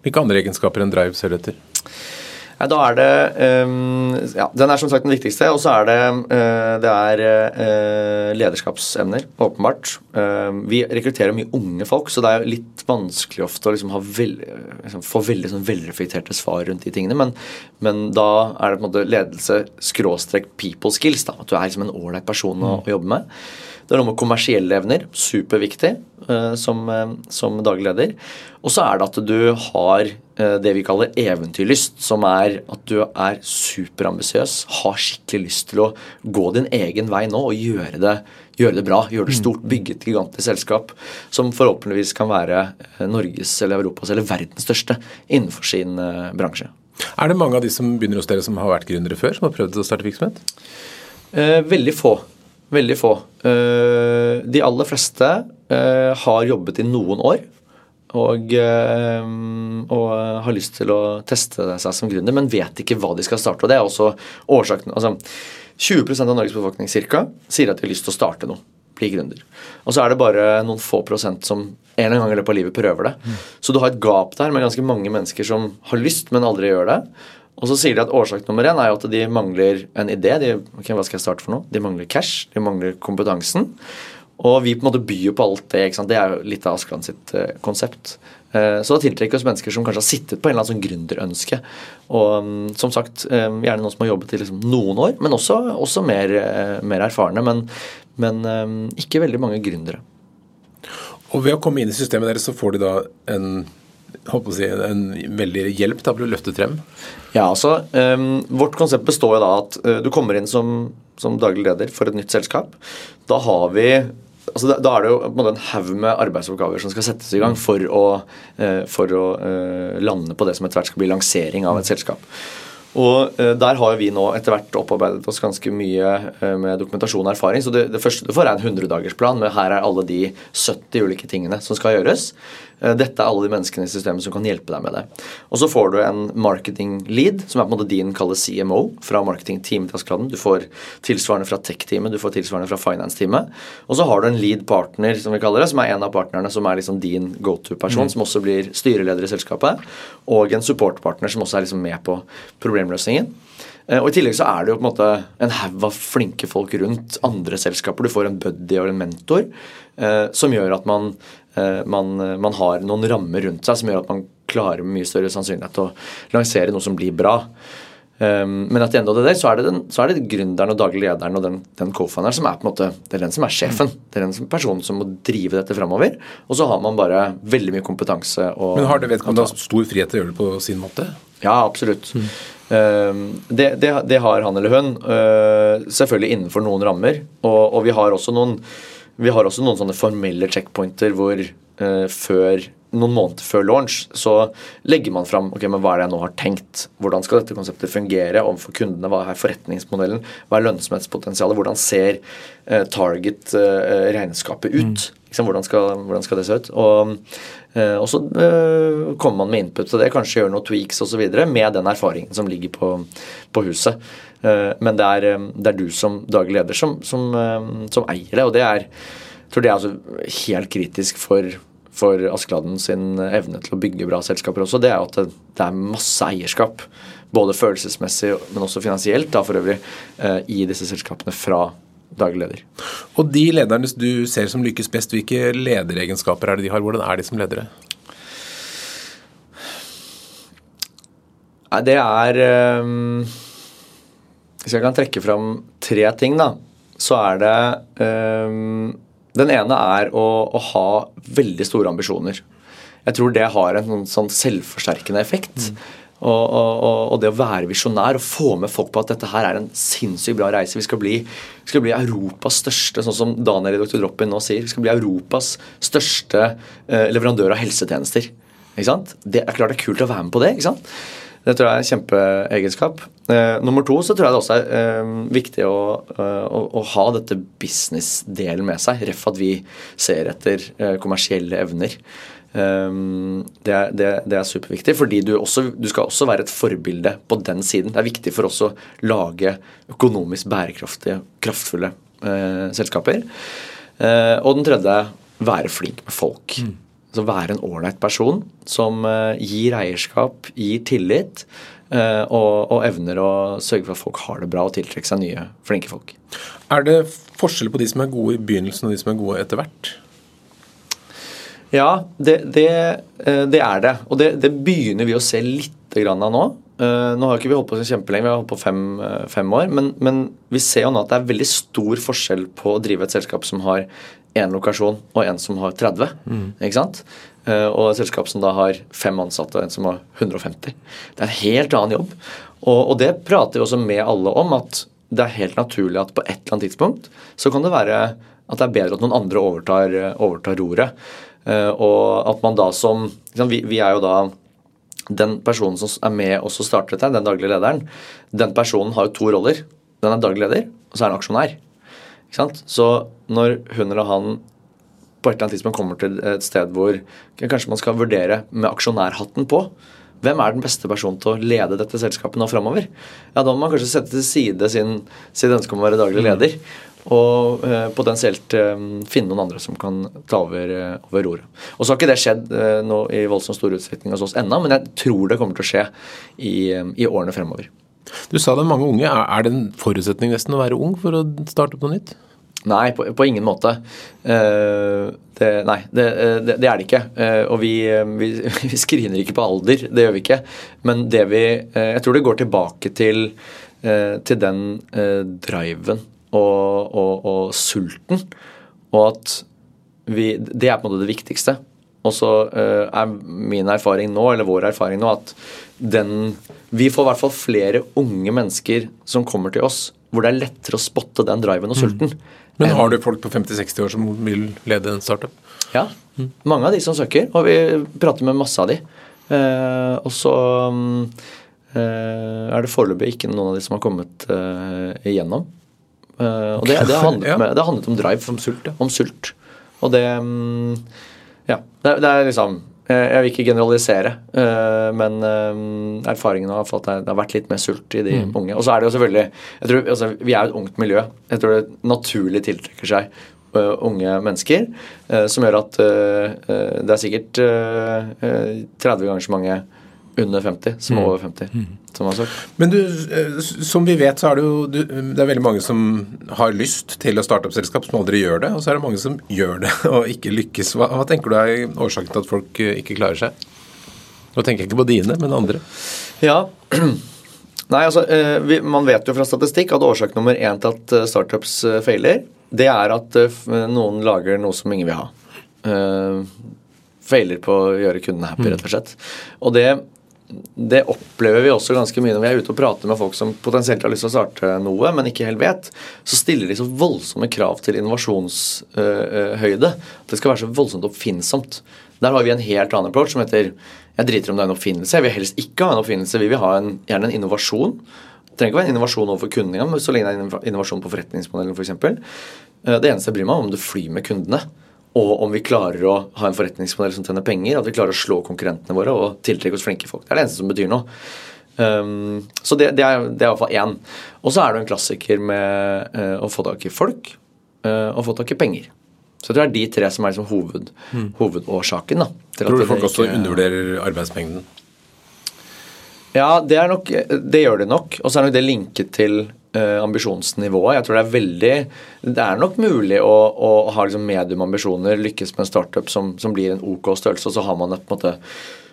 Hvilke andre egenskaper enn drive ser du etter? Ja, da er det um, Ja, den er som sagt den viktigste. Og så er det uh, Det er uh, lederskapsevner, åpenbart. Uh, vi rekrutterer mye unge folk, så det er litt vanskelig ofte å liksom veld, liksom få veldig sånn velreflekterte svar rundt de tingene. Men, men da er det på en måte ledelse skråstrek people skills. da, At du er liksom en ålreit person å, å jobbe med. Det er noe med kommersielle evner, superviktig eh, som, eh, som daglig leder. Og så er det at du har eh, det vi kaller eventyrlyst, som er at du er superambisiøs, har skikkelig lyst til å gå din egen vei nå og gjøre det, gjøre det bra, gjøre det stort, bygge et gigantisk selskap som forhåpentligvis kan være Norges eller Europas eller verdens største innenfor sin bransje. Er det mange av de som begynner hos dere som har vært gründere før, som har prøvd å starte virksomhet? Eh, veldig få. Veldig få. Eh, de aller fleste eh, har jobbet i noen år og, eh, og har lyst til å teste seg som gründer, men vet ikke hva de skal starte. og det er også årsaken, altså 20% av Norges befolkning cirka, sier at de har lyst til å starte noe. Bli gründer. Og så er det bare noen få prosent som en eller annen gang i løpet av livet prøver det. Så du har et gap der med ganske mange mennesker som har lyst, men aldri gjør det. Og så sier de at årsak nummer én er jo at de mangler en idé. De, okay, hva skal jeg starte for noe? De mangler cash, de mangler kompetansen. Og vi på en måte byr på alt det. Det er jo litt av Askeland sitt eh, konsept. Eh, så da tiltrekker vi oss mennesker som kanskje har sittet på en eller annen sånn gründerønske. Og um, som sagt, eh, gjerne noen som har jobbet i liksom noen år, men også, også mer, eh, mer erfarne. Men, men eh, ikke veldig mange gründere. Og ved å komme inn i systemet deres, så får de da en håper å si, en veldig hjelp til å bli løftet frem. Ja, altså, um, Vårt konsept består jo da at uh, du kommer inn som, som daglig leder for et nytt selskap. Da har vi altså da, da er det jo en en haug med arbeidsoppgaver som skal settes i gang for å, uh, for å uh, lande på det som etter hvert skal bli lansering av et selskap. Og eh, Der har vi nå etter hvert opparbeidet oss ganske mye eh, med dokumentasjon og erfaring. så Det, det første du får, er en 100-dagersplan med her er alle de 70 ulike tingene som skal gjøres. Eh, Dette er alle de menneskene i systemet som kan hjelpe deg med det. Og så får du en marketing lead, som er på en måte din kalle CMO fra marketingteamet til Askeladden. Du får tilsvarende fra tech-teamet, du får tilsvarende fra finance-teamet. Og så har du en lead partner, som vi kaller det, som er en av partnerne som er liksom din go-to-person, som også blir styreleder i selskapet. Og en support-partner som også er liksom med på problemløsningen. Eh, Og I tillegg så er det jo på en måte en haug av flinke folk rundt andre selskaper. Du får en buddy og en mentor eh, som gjør at man, eh, man, man har noen rammer rundt seg som gjør at man klarer med mye større sannsynlighet å lansere noe som blir bra. Um, men at i enden av det der, så er det, den, så er det gründeren og daglig lederen og den, den co-founderen som er på en måte, det er den som er sjefen. Det er den som, personen som må drive dette framover. Og så har man bare veldig mye kompetanse. Og, Men har det vedkommende stor frihet til å gjøre det på sin måte? ja, absolutt. Um, det, det, det har han eller hun. Uh, selvfølgelig innenfor noen rammer. Og, og vi har også noen vi har også noen sånne formelle checkpointer hvor uh, før noen måneder før launch så legger man fram ok, men hva er det jeg nå har tenkt. Hvordan skal dette konseptet fungere overfor kundene? Hva er forretningsmodellen? Hva er lønnsomhetspotensialet? Hvordan ser uh, target-regnskapet ut? Liksom, hvordan, skal, hvordan skal det se ut? Og, og så uh, kommer man med input til det, kanskje gjøre noen tweaks osv. med den erfaringen som ligger på, på huset. Uh, men det er, det er, du som daglig leder som, som, som eier det, og det er jeg tror det er altså helt kritisk for, for Askeladden sin evne til å bygge bra selskaper også. Det er at det, det er masse eierskap, både følelsesmessig, men også finansielt, da for øvrig, i disse selskapene fra daglig leder. Og de lederne du ser som lykkes best, hvilke lederegenskaper er det de har? Hvordan er de som ledere? Nei, det er um, Hvis jeg kan trekke fram tre ting, da, så er det um, Den ene er å, å, ha veldig store ambisjoner. Jeg tror det har en sånn, sånn selvforsterkende effekt. Mm. Og, og, og, det å være visjonær og få med folk på at dette her er en sinnssykt bra reise. Vi skal bli, vi skal bli Europas største, sånn som Daniel i Dr. Droppin nå sier, vi skal bli Europas største eh, leverandør av helsetjenester. Ikke sant? Det er klart det er kult å være med på det. ikke sant? Det tror jeg er en kjempeegenskap. Eh, nummer to så tror jeg det også er eh, viktig å, eh, å, å, ha dette business-delen med seg. Ref at vi ser etter eh, kommersielle evner. Um, det, er, det, det, er, superviktig, fordi du, også, du, skal også være et forbilde på den siden. Det er viktig for oss å lage økonomisk bærekraftige, kraftfulle eh, selskaper. Eh, og den tredje være flink med folk. Mm. Så være en ålreit person som eh, gir eierskap, gir tillit. Og, og, evner å sørge for at folk har det bra og tiltrekke seg nye, flinke folk. Er det forskjell på de som er gode i begynnelsen og de som er gode etter hvert? Ja, det, det, eh, det er det. Og det, det, begynner vi å se litt grann av nå. Eh, nå har ikke vi holdt på så kjempelenge, vi har holdt på fem, eh, fem år. Men, men, vi ser jo nå at det er veldig stor forskjell på å drive et selskap som har én lokasjon og en som har 30. Mm. ikke sant? Og et selskap som da har fem ansatte og en som har 150. Det er en helt annen jobb. Og, og det prater vi også med alle om, at det er helt naturlig at på et eller annet tidspunkt så kan det være at det er bedre at noen andre overtar, overtar roret. Eh, og at man da som vi, vi er jo da den personen som er med og starter dette, den daglige lederen, den personen har jo to roller. Den er daglig leder, og så er han aksjonær. Ikke sant? Så når hun eller han på et eller annet tidspunkt kommer til et sted hvor kanskje man skal vurdere med aksjonærhatten på, hvem er den beste personen til å lede dette selskapet nå framover? Ja, da må man kanskje sette til side sin, sin ønske om å være daglig leder og eh, potensielt eh, finne noen andre som kan ta over, eh, over roret. Og så har ikke det skjedd eh, nå i voldsomt stor utstrekning hos oss ennå, men jeg tror det kommer til å skje i, eh, i, årene fremover. Du sa det er mange unge. Er det en forutsetning nesten å være ung for å starte opp noe nytt? Nei, på, på ingen måte. Uh, det, nei, det, det, det, er det ikke. Og vi, vi, *laughs* vi, screener ikke på alder, det gjør vi ikke. Men det vi Jeg tror det går tilbake til, til den driven og, og, og sulten. Og at vi, det er på en måte det viktigste. Og så uh, er min erfaring nå, eller vår erfaring nå, at den Vi får i hvert fall flere unge mennesker som kommer til oss, hvor det er lettere å spotte den driven og mm. sulten. Mm. Men har du folk på 50-60 år som vil lede en startup? Ja. Mm. Mange av de som søker, og vi prater med masse av de. Uh, og så um, uh, er det foreløpig ikke noen av de som har kommet igjennom. Uh, og det, det, handlet med, det, handlet om drive. Om sult. Ja. Om sult. Og det mm, Ja. Det, det, er liksom Jeg vil ikke generalisere, uh, men uh, erfaringen har fått det har vært litt mer sult i de mm. unge. Og så er det jo selvfølgelig jeg tror, altså, Vi er jo et ungt miljø. Jeg tror det naturlig tiltrekker seg unge mennesker, som gjør at det er sikkert 30 ganger så mange under 50 som mm. over 50. Mm. som har sagt. Men du, eh, som vi vet, så er det jo det er veldig mange som har lyst til å starte opp selskap, som aldri gjør det. Og så er det mange som gjør det *laughs* og ikke lykkes. Hva, hva tenker du er årsaken til at folk eh, ikke klarer seg? Nå tenker jeg ikke på dine, men andre. Ja, *clears throat* Nei, altså, vi, Man vet jo fra statistikk at årsak nummer én til at startups feiler, det er at noen lager noe som ingen vil ha. Feiler på å gjøre kundene happy, rett og slett. Og det det opplever vi også ganske mye når vi er ute og prater med folk som potensielt har lyst til å starte noe, men ikke helt vet. Så stiller de så voldsomme krav til innovasjonshøyde. At det skal være så voldsomt oppfinnsomt. Der har vi en helt annen approach som heter jeg driter om det er en oppfinnelse. Jeg vil helst ikke ha en oppfinnelse. Vi vil ha en, gjerne en innovasjon. Det trenger ikke være en innovasjon overfor kundene, men så lenge det er en innovasjon på forretningsmodellen f.eks. For eksempel. det eneste jeg bryr meg om, er om du flyr med kundene og om vi klarer å ha en forretningsmodell som tjener penger, at vi klarer å slå konkurrentene våre og tiltrekke oss flinke folk. Det er det eneste som betyr noe. Um, så det, det, er, det er iallfall én. Og så er det en klassiker med uh, å få tak i folk uh, og få tak i penger. Så jeg tror det er de tre som er liksom hoved, mm. hovedårsaken. Da, tror du folk også undervurderer arbeidsmengden? Ja, det, nok, det gjør det nok. Og så er nok det linket til ambisjonsnivået. Jeg tror det er veldig Det er nok mulig å, å ha liksom mediumambisjoner, lykkes med en startup som, som, blir en OK størrelse, og så har man et, på en måte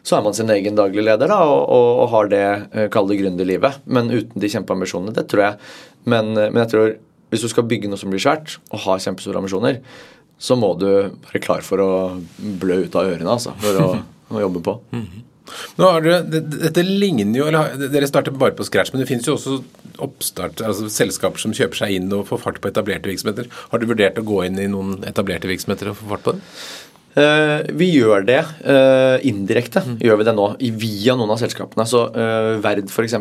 så er man sin egen daglig leder da, og, og, og har det, uh, kall det gründerlivet. Men uten de kjempeambisjonene. Det tror jeg. Men, uh, men jeg tror hvis du skal bygge noe som blir svært, og har kjempestore ambisjoner, så må du være klar for å blø ut av ørene altså, for å, *laughs* å jobbe på. Mm -hmm. Nå har dere, Dette ligner jo eller Dere starter bare på scratch, men det finnes jo også oppstart, altså selskaper som kjøper seg inn og får fart på etablerte virksomheter. Har du vurdert å gå inn i noen etablerte virksomheter og få fart på det? Uh, vi gjør det uh, indirekte. Mm. gjør vi det nå, Via noen av selskapene. Så uh, Verd f.eks.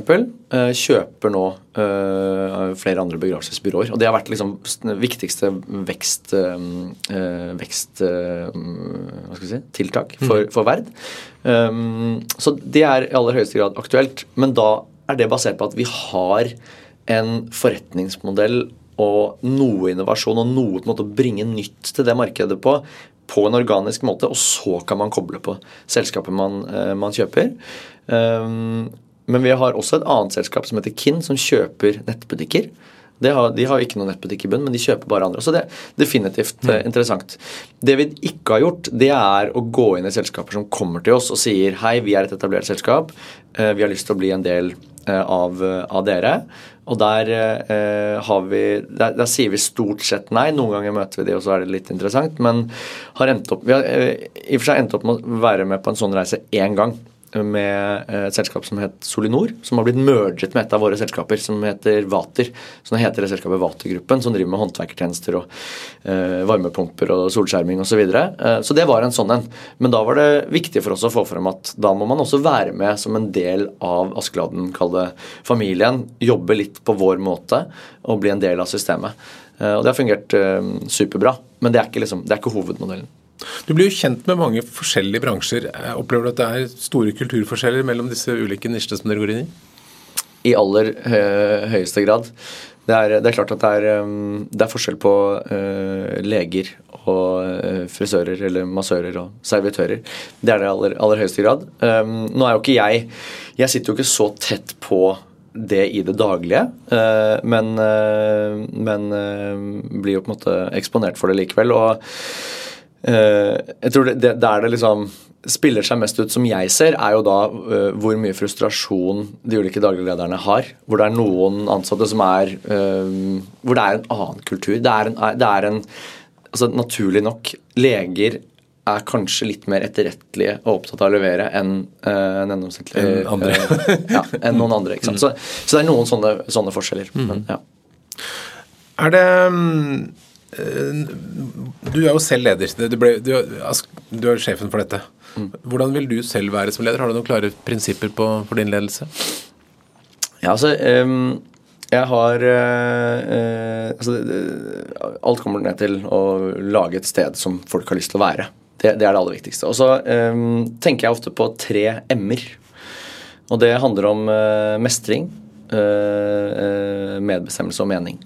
Kjøper nå flere andre begravelsesbyråer. Og det har vært liksom viktigste vekst, vekst si, tiltak for, mm. for Verd. Um, så det er i aller høyeste grad aktuelt. Men da er det basert på at vi har en forretningsmodell og noe innovasjon og noe på en måte å bringe nytt til det markedet på på en organisk måte, og så kan man koble på selskapet man, eh, man kjøper. Um, men vi har også et annet selskap som heter Kinn, som kjøper nettbutikker. Har, de har ikke noen nettbutikk i bunn, men de kjøper bare andre. Så det er definitivt mm. interessant. Det vi ikke har gjort, det er å gå inn i selskaper som kommer til oss og sier hei, vi er et etablert selskap, uh, vi har lyst til å bli en del av, av, dere. Og der, har vi, der, der, sier vi stort sett nei. Noen ganger møter vi de, og så er det litt interessant. Men har endt opp, vi har i og for seg endt opp med å være med på en sånn reise én gang med et selskap som het Solinor, som har blitt merget med et av våre selskaper som heter Vater. Så nå heter det selskapet Vatergruppen, som driver med håndverkertjenester og uh, varmepumper og solskjerming osv. Så, videre. eh, så det var en sånn en. Men da var det viktig for oss å få frem at da må man også være med som en del av Askeladden, kall det familien. Jobbe litt på vår måte og bli en del av systemet. Uh, og det har fungert uh, superbra, men det er ikke, liksom, det er ikke hovedmodellen. Du blir jo kjent med mange forskjellige bransjer. Opplever du at det er store kulturforskjeller mellom disse ulike nisjene som dere går inn i? I aller hø høyeste grad. Det er, det er, klart at det er, um, det er forskjell på uh, leger og frisører eller massører og servitører. Det er det aller, aller høyeste grad. Nå er jo ikke jeg Jeg sitter jo ikke så tett på det i det daglige, men, men blir jo på en måte eksponert for det likevel. og Eh, jeg tror det, Der det liksom spiller seg mest ut, som jeg ser, er jo da uh, hvor mye frustrasjon de ulike dagliglederne har. Hvor det er noen ansatte som er uh, Hvor det er en annen kultur. Det er en, det er en altså Naturlig nok, leger er kanskje litt mer etterrettelige og opptatt av å levere enn uh, en enn andre. ja, enn noen andre. ikke sant? Mm. Så, så, det er noen sånne, sånne forskjeller. Mm. Men, ja. Er det um Eh, du er jo selv leder. Du, ble, du, du er sjefen for dette. Mm. Hvordan vil du selv være som leder? Har du noen klare prinsipper på, for din ledelse? Ja, altså um, Jeg har eh, altså, Alt kommer ned til å lage et sted som folk har lyst til å være. Det, det er det aller viktigste. Og så eh, tenker jeg ofte på tre m-er. Og det handler om eh, mestring, uh, medbestemmelse og mening.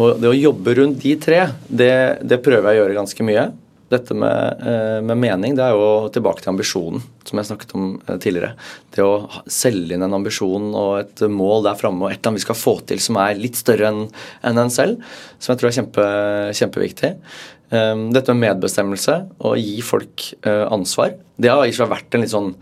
Og det å jobbe rundt de tre, det, det prøver jeg å gjøre ganske mye. Dette med, eh, med, mening, det er jo tilbake til ambisjonen, som jeg snakket om eh, tidligere. Det å selge inn en ambisjon og et mål der framme og et eller annet vi skal få til som er litt større enn en, en selv, som jeg tror er kjempe, kjempeviktig. Eh, dette med medbestemmelse, å gi folk ansvar, det har ikke vært en litt sånn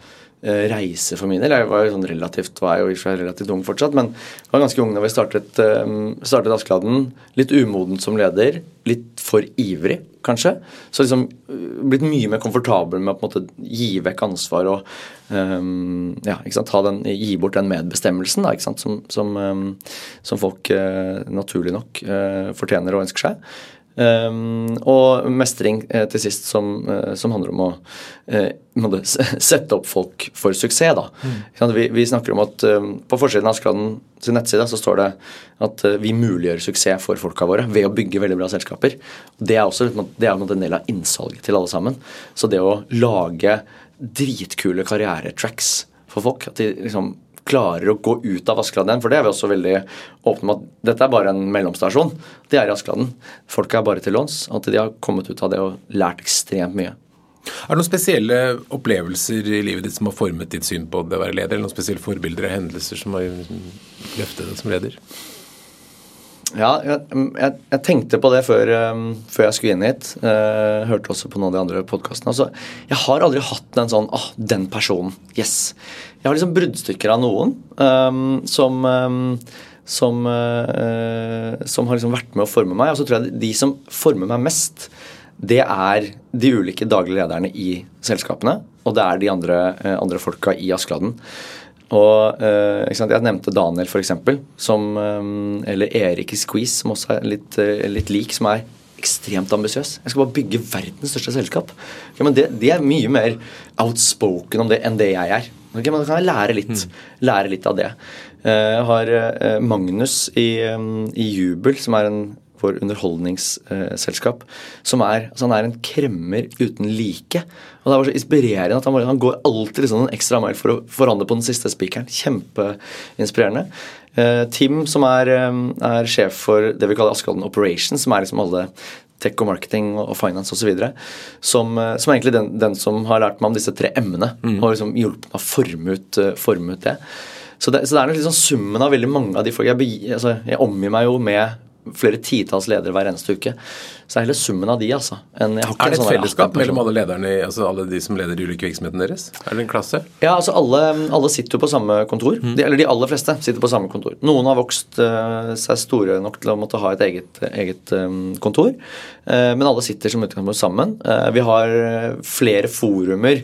reise for min del. Jeg var jo sånn relativt, var jo relativt ung fortsatt, men jeg var ganske ung da vi startet, eh, startet Askeladden. Litt umodent som leder. Litt for ivrig, kanskje. Så liksom eh, blitt mye mer komfortabel med å på en måte gi vekk ansvar og um, ja, ikke sant, den, gi bort den medbestemmelsen da, ikke sant, som, som, um, som folk uh, naturlig nok uh, fortjener og ønsker seg. Um, og mestring eh, til sist, som, eh, som, handler om å eh, sette opp folk for suksess. da. Mm. Vi, vi, snakker om at um, På forsiden av Askeladden sin nettside så står det at uh, vi muliggjør suksess for folka våre ved å bygge veldig bra selskaper. Det er også det er en del av innsalget til alle sammen. Så det å lage dritkule karrieretracks for folk, at de liksom klarer å gå ut av Askeladden igjen. For det er vi også veldig åpne om at dette er bare en mellomstasjon. Det er i Askeladden. Folk er bare til låns. At de har kommet ut av det og lært ekstremt mye. Er det noen spesielle opplevelser i livet ditt som har formet ditt syn på det å være leder? Eller noen spesielle forbilder og hendelser som har løftet deg som leder? Ja, jeg, jeg, jeg, tenkte på det før, um, før jeg skulle inn hit. Uh, hørte også på noen av de andre podkastene. Altså, jeg har aldri hatt en sånn ah, den personen. Yes. Jeg har liksom bruddstykker av noen um, som, um, som, uh, som har liksom vært med å forme meg. Og så tror jeg de som former meg mest, det er de ulike daglige lederne i selskapene. Og det er de andre, uh, andre folka i Askeladden. Og uh, Jeg nevnte Daniel, f.eks., som um, Eller Erik i Squeeze, som også er litt, uh, litt lik, som er ekstremt ambisiøs. Jeg skal bare bygge verdens største selskap. Okay, men det, de er mye mer outspoken om det enn det jeg er. Okay, men Da kan jeg lære litt, mm. lære litt av det. Eh, jeg har eh, Magnus i, i Jubel, som er en for underholdningsselskap. som er, altså Han er en kremmer uten like. Og Det var så inspirerende at han, han går alltid liksom en ekstra mile for å forandre på den siste spikeren. Kjempeinspirerende. Eh, Tim, som er, eh, er, sjef for det vi kaller Askeladden Operations, som er liksom alle tech og marketing og finance osv. Som, eh, som er egentlig den, den, som har lært meg om disse tre emnene. Mm. Og liksom hjulpet meg å forme ut, forme ut det. Så det, så det, er liksom summen av veldig mange av de folk jeg, altså, jeg omgir meg jo med flere titalls ledere hver eneste uke. Så det er heller summen av de, altså. En, er det et sånn fellesskap mellom alle lederne, altså alle de som leder de ulike virksomhetene deres? Er det en klasse? Ja, altså alle, alle sitter jo på samme kontor. Mm. De, eller de aller fleste sitter på samme kontor. Noen har vokst uh, seg store nok til å måtte ha et eget, eget um, kontor. Uh, men alle sitter som utgangspunkt sammen. Uh, vi har flere forumer,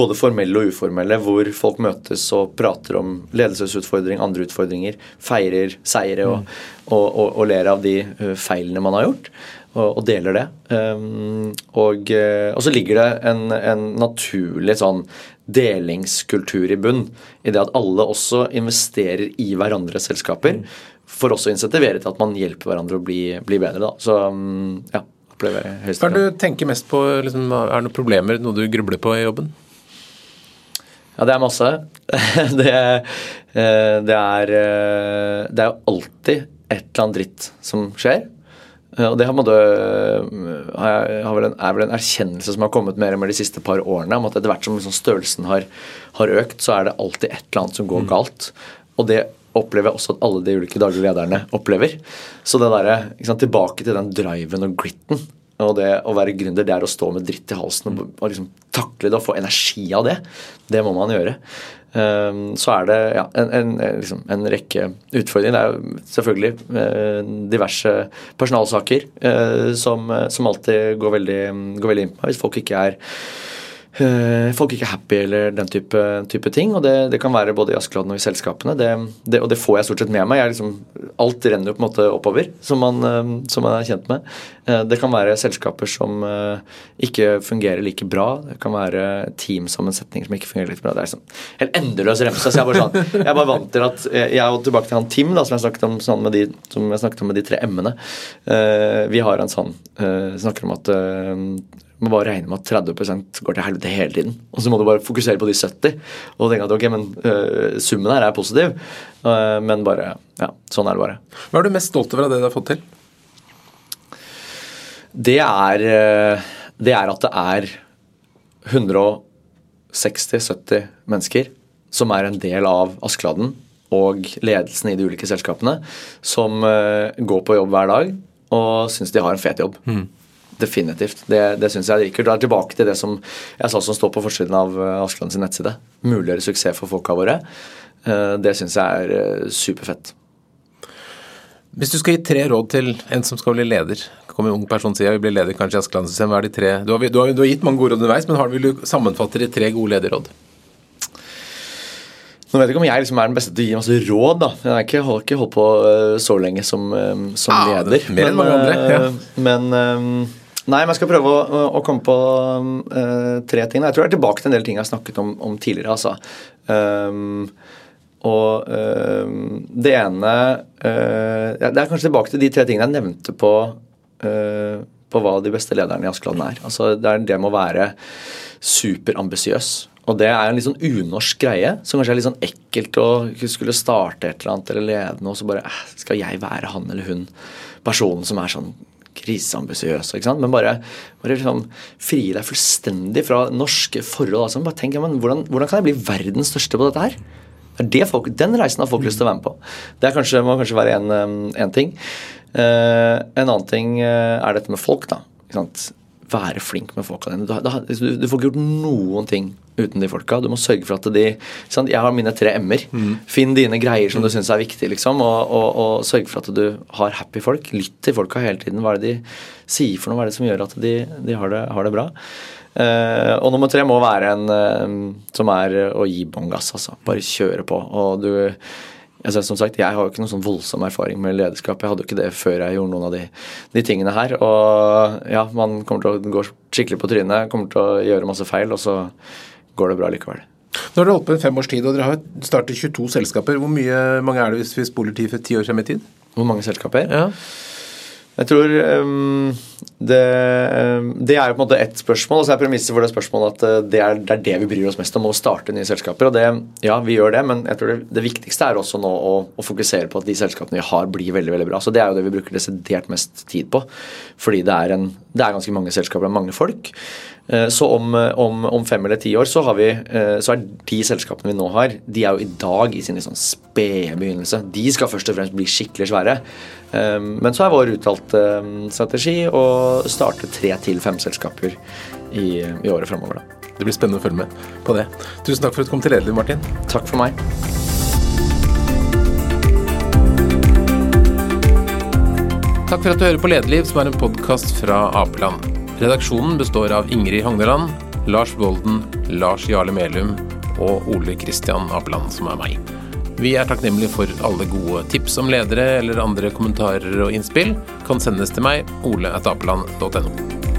både formelle og uformelle, hvor folk møtes og prater om ledelsesutfordring, andre utfordringer, feirer seire og, mm. og, og, og ler av de feilene man har gjort og, og deler det. Um, og, eh, og, så ligger det en, en, naturlig sånn delingskultur i bunn, i det at alle også investerer i hverandres selskaper. For også å insentivere til at man hjelper hverandre å bli, bli bedre. Da. Så um, ja, opplever jeg høyst Hva er det du tenker mest på? Liksom, er det noen problemer, noe du grubler på i jobben? Ja, det er masse. *laughs* det, eh, det, er, eh, det er alltid et eller annet dritt som skjer. Og det en, er vel en erkjennelse som har kommet mer og mer de siste par årene. om at Etter hvert som liksom størrelsen har, har, økt, så er det alltid et eller annet som går mm. galt. Og det opplever jeg også at alle de ulike daglige lederne opplever. Så det der, sant, tilbake til den driven og gritten. Og det å være gründer, det er å stå med dritt i halsen og, og liksom takle det og få energi av det. Det må man gjøre. Ehm, så er det ja, en, en, liksom, en, rekke utfordringer. Det er selvfølgelig eh, diverse personalsaker eh, som, som alltid går veldig, går veldig inn på meg. Hvis folk ikke er Eh, folk ikke er happy eller den type, type ting. og det, det, kan være både i Askeladden og i selskapene. Det, det, og det får jeg stort sett med meg. Liksom, alt renner jo på en måte oppover, som man, eh, som man, er kjent med. Eh, det kan være selskaper som ikke fungerer like bra. Det kan være teamsammensetninger som ikke fungerer like bra. Det er liksom helt endeløs remse. Så jeg er bare sånn, jeg er bare vant til at jeg er tilbake til han Tim, da, som jeg snakket om, sånn de, som jeg snakket om med de tre m-ene. Vi har en sånn Snakker om at må bare regne med at 30% går til helvete hele tiden. Og så må du bare fokusere på de 70 og tenke at ok, men uh, summen her er positiv. Uh, men bare Ja, sånn er det bare. Hva er du mest stolt over av det du har fått til? Det er, uh, det er at det er 160-70 mennesker som er en del av Askeladden og ledelsen i de ulike selskapene, som går på jobb hver dag og syns de har en fet jobb. Mm. Definitivt. Det, det syns jeg er kult. Da er tilbake til det som jeg sa som står på forsiden av eh, Askeland sin nettside. Muliggjøre suksess for folka våre. Eh, det syns jeg er eh, superfett. Hvis du skal gi tre råd til en som skal bli leder, kommer en ung person og sier jeg vil bli leder kanskje i Askelandssystemet, hva er de tre du har, du, har, du har, gitt mange gode råd underveis, men har, vil du sammenfatte de tre gode lederråd? Nå vet jeg ikke om jeg liksom er den beste til å gi masse råd. da. Jeg har ikke, ikke holdt på så lenge som, som ah, leder. Mer enn mange andre. Ja. Men Nei, men jeg skal prøve å, å komme på uh, tre ting. Jeg tror jeg er tilbake til en del ting jeg har snakket om, om tidligere. altså. Um, og um, det ene uh, Det er kanskje tilbake til de tre tingene jeg nevnte på, uh, på hva de beste lederne i Askeladden er. Altså, det er det med å være superambisiøs. Og det er en litt sånn unorsk greie, som kanskje er litt sånn ekkelt å skulle starte et eller annet eller lede noe, så bare Skal jeg være han eller hun personen som er sånn kriseambisiøs. Men bare, bare liksom fri deg fullstendig fra norske forhold. Altså. Bare tenk, ja, men hvordan, hvordan, kan jeg bli verdens største på dette her? Det folk, den reisen har folk lyst til å være med på. Det kanskje, må kanskje være én ting. Uh, en annen ting uh, er dette med folk. da. Være flink med folka dine. Du, du, du, får ikke gjort noen ting uten de folka. Du må sørge for at de sant? Jeg har mine tre m-er. Mm. Finn dine greier som du syns er viktig, liksom, og, og, og sørg for at du har happy folk. Lytt til folka hele tiden. Hva er det de sier for noe? Hva er det som gjør at de, de har, det, har, det, bra? Uh, og nummer tre må være en uh, som er å gi bånn gass, altså. Bare kjøre på. Og du Altså, som sagt, Jeg har jo ikke noen sånn voldsom erfaring med lederskap. Jeg hadde jo ikke det før jeg gjorde noen av de, de tingene her. Og ja, man kommer til å gå skikkelig på trynet, kommer til å gjøre masse feil, og så går det bra likevel. Nå har dere holdt på en fem års tid, og dere har startet 22 selskaper. Hvor mye, mange er det hvis vi spoler tid for ti år frem i tid? Hvor mange selskaper? Ja. Jeg tror um, det, um, det, er jo på en måte ett spørsmål, og så er premisset for det spørsmålet at uh, det er, det er, det vi bryr oss mest om, å starte nye selskaper. og det, Ja, vi gjør det, men jeg tror det, det viktigste er også nå å, å, fokusere på at de selskapene vi har, blir veldig veldig bra. Så Det er jo det vi bruker desidert mest tid på. Fordi det er, en, det er ganske mange selskaper og mange folk. Uh, så om, om, om, fem eller ti år så, har vi, uh, så er de selskapene vi nå har, de er jo i dag i sin liksom spede begynnelse. De skal først og fremst bli skikkelig svære. Men så er vår uttalte strategi å starte tre til fem selskaper i, i året framover. Det blir spennende å følge med på det. Tusen takk for at du kom til Lederliv, Martin. Takk for meg. Takk for at du hører på Lederliv, som er en podkast fra Apeland. Redaksjonen består av Ingrid Hogneland, Lars Bolden, Lars Jarle Melum og Ole Kristian Apeland, som er meg. Vi er takknemlige for alle gode tips om ledere eller andre kommentarer og innspill. Kan sendes til meg, ole.apeland.no.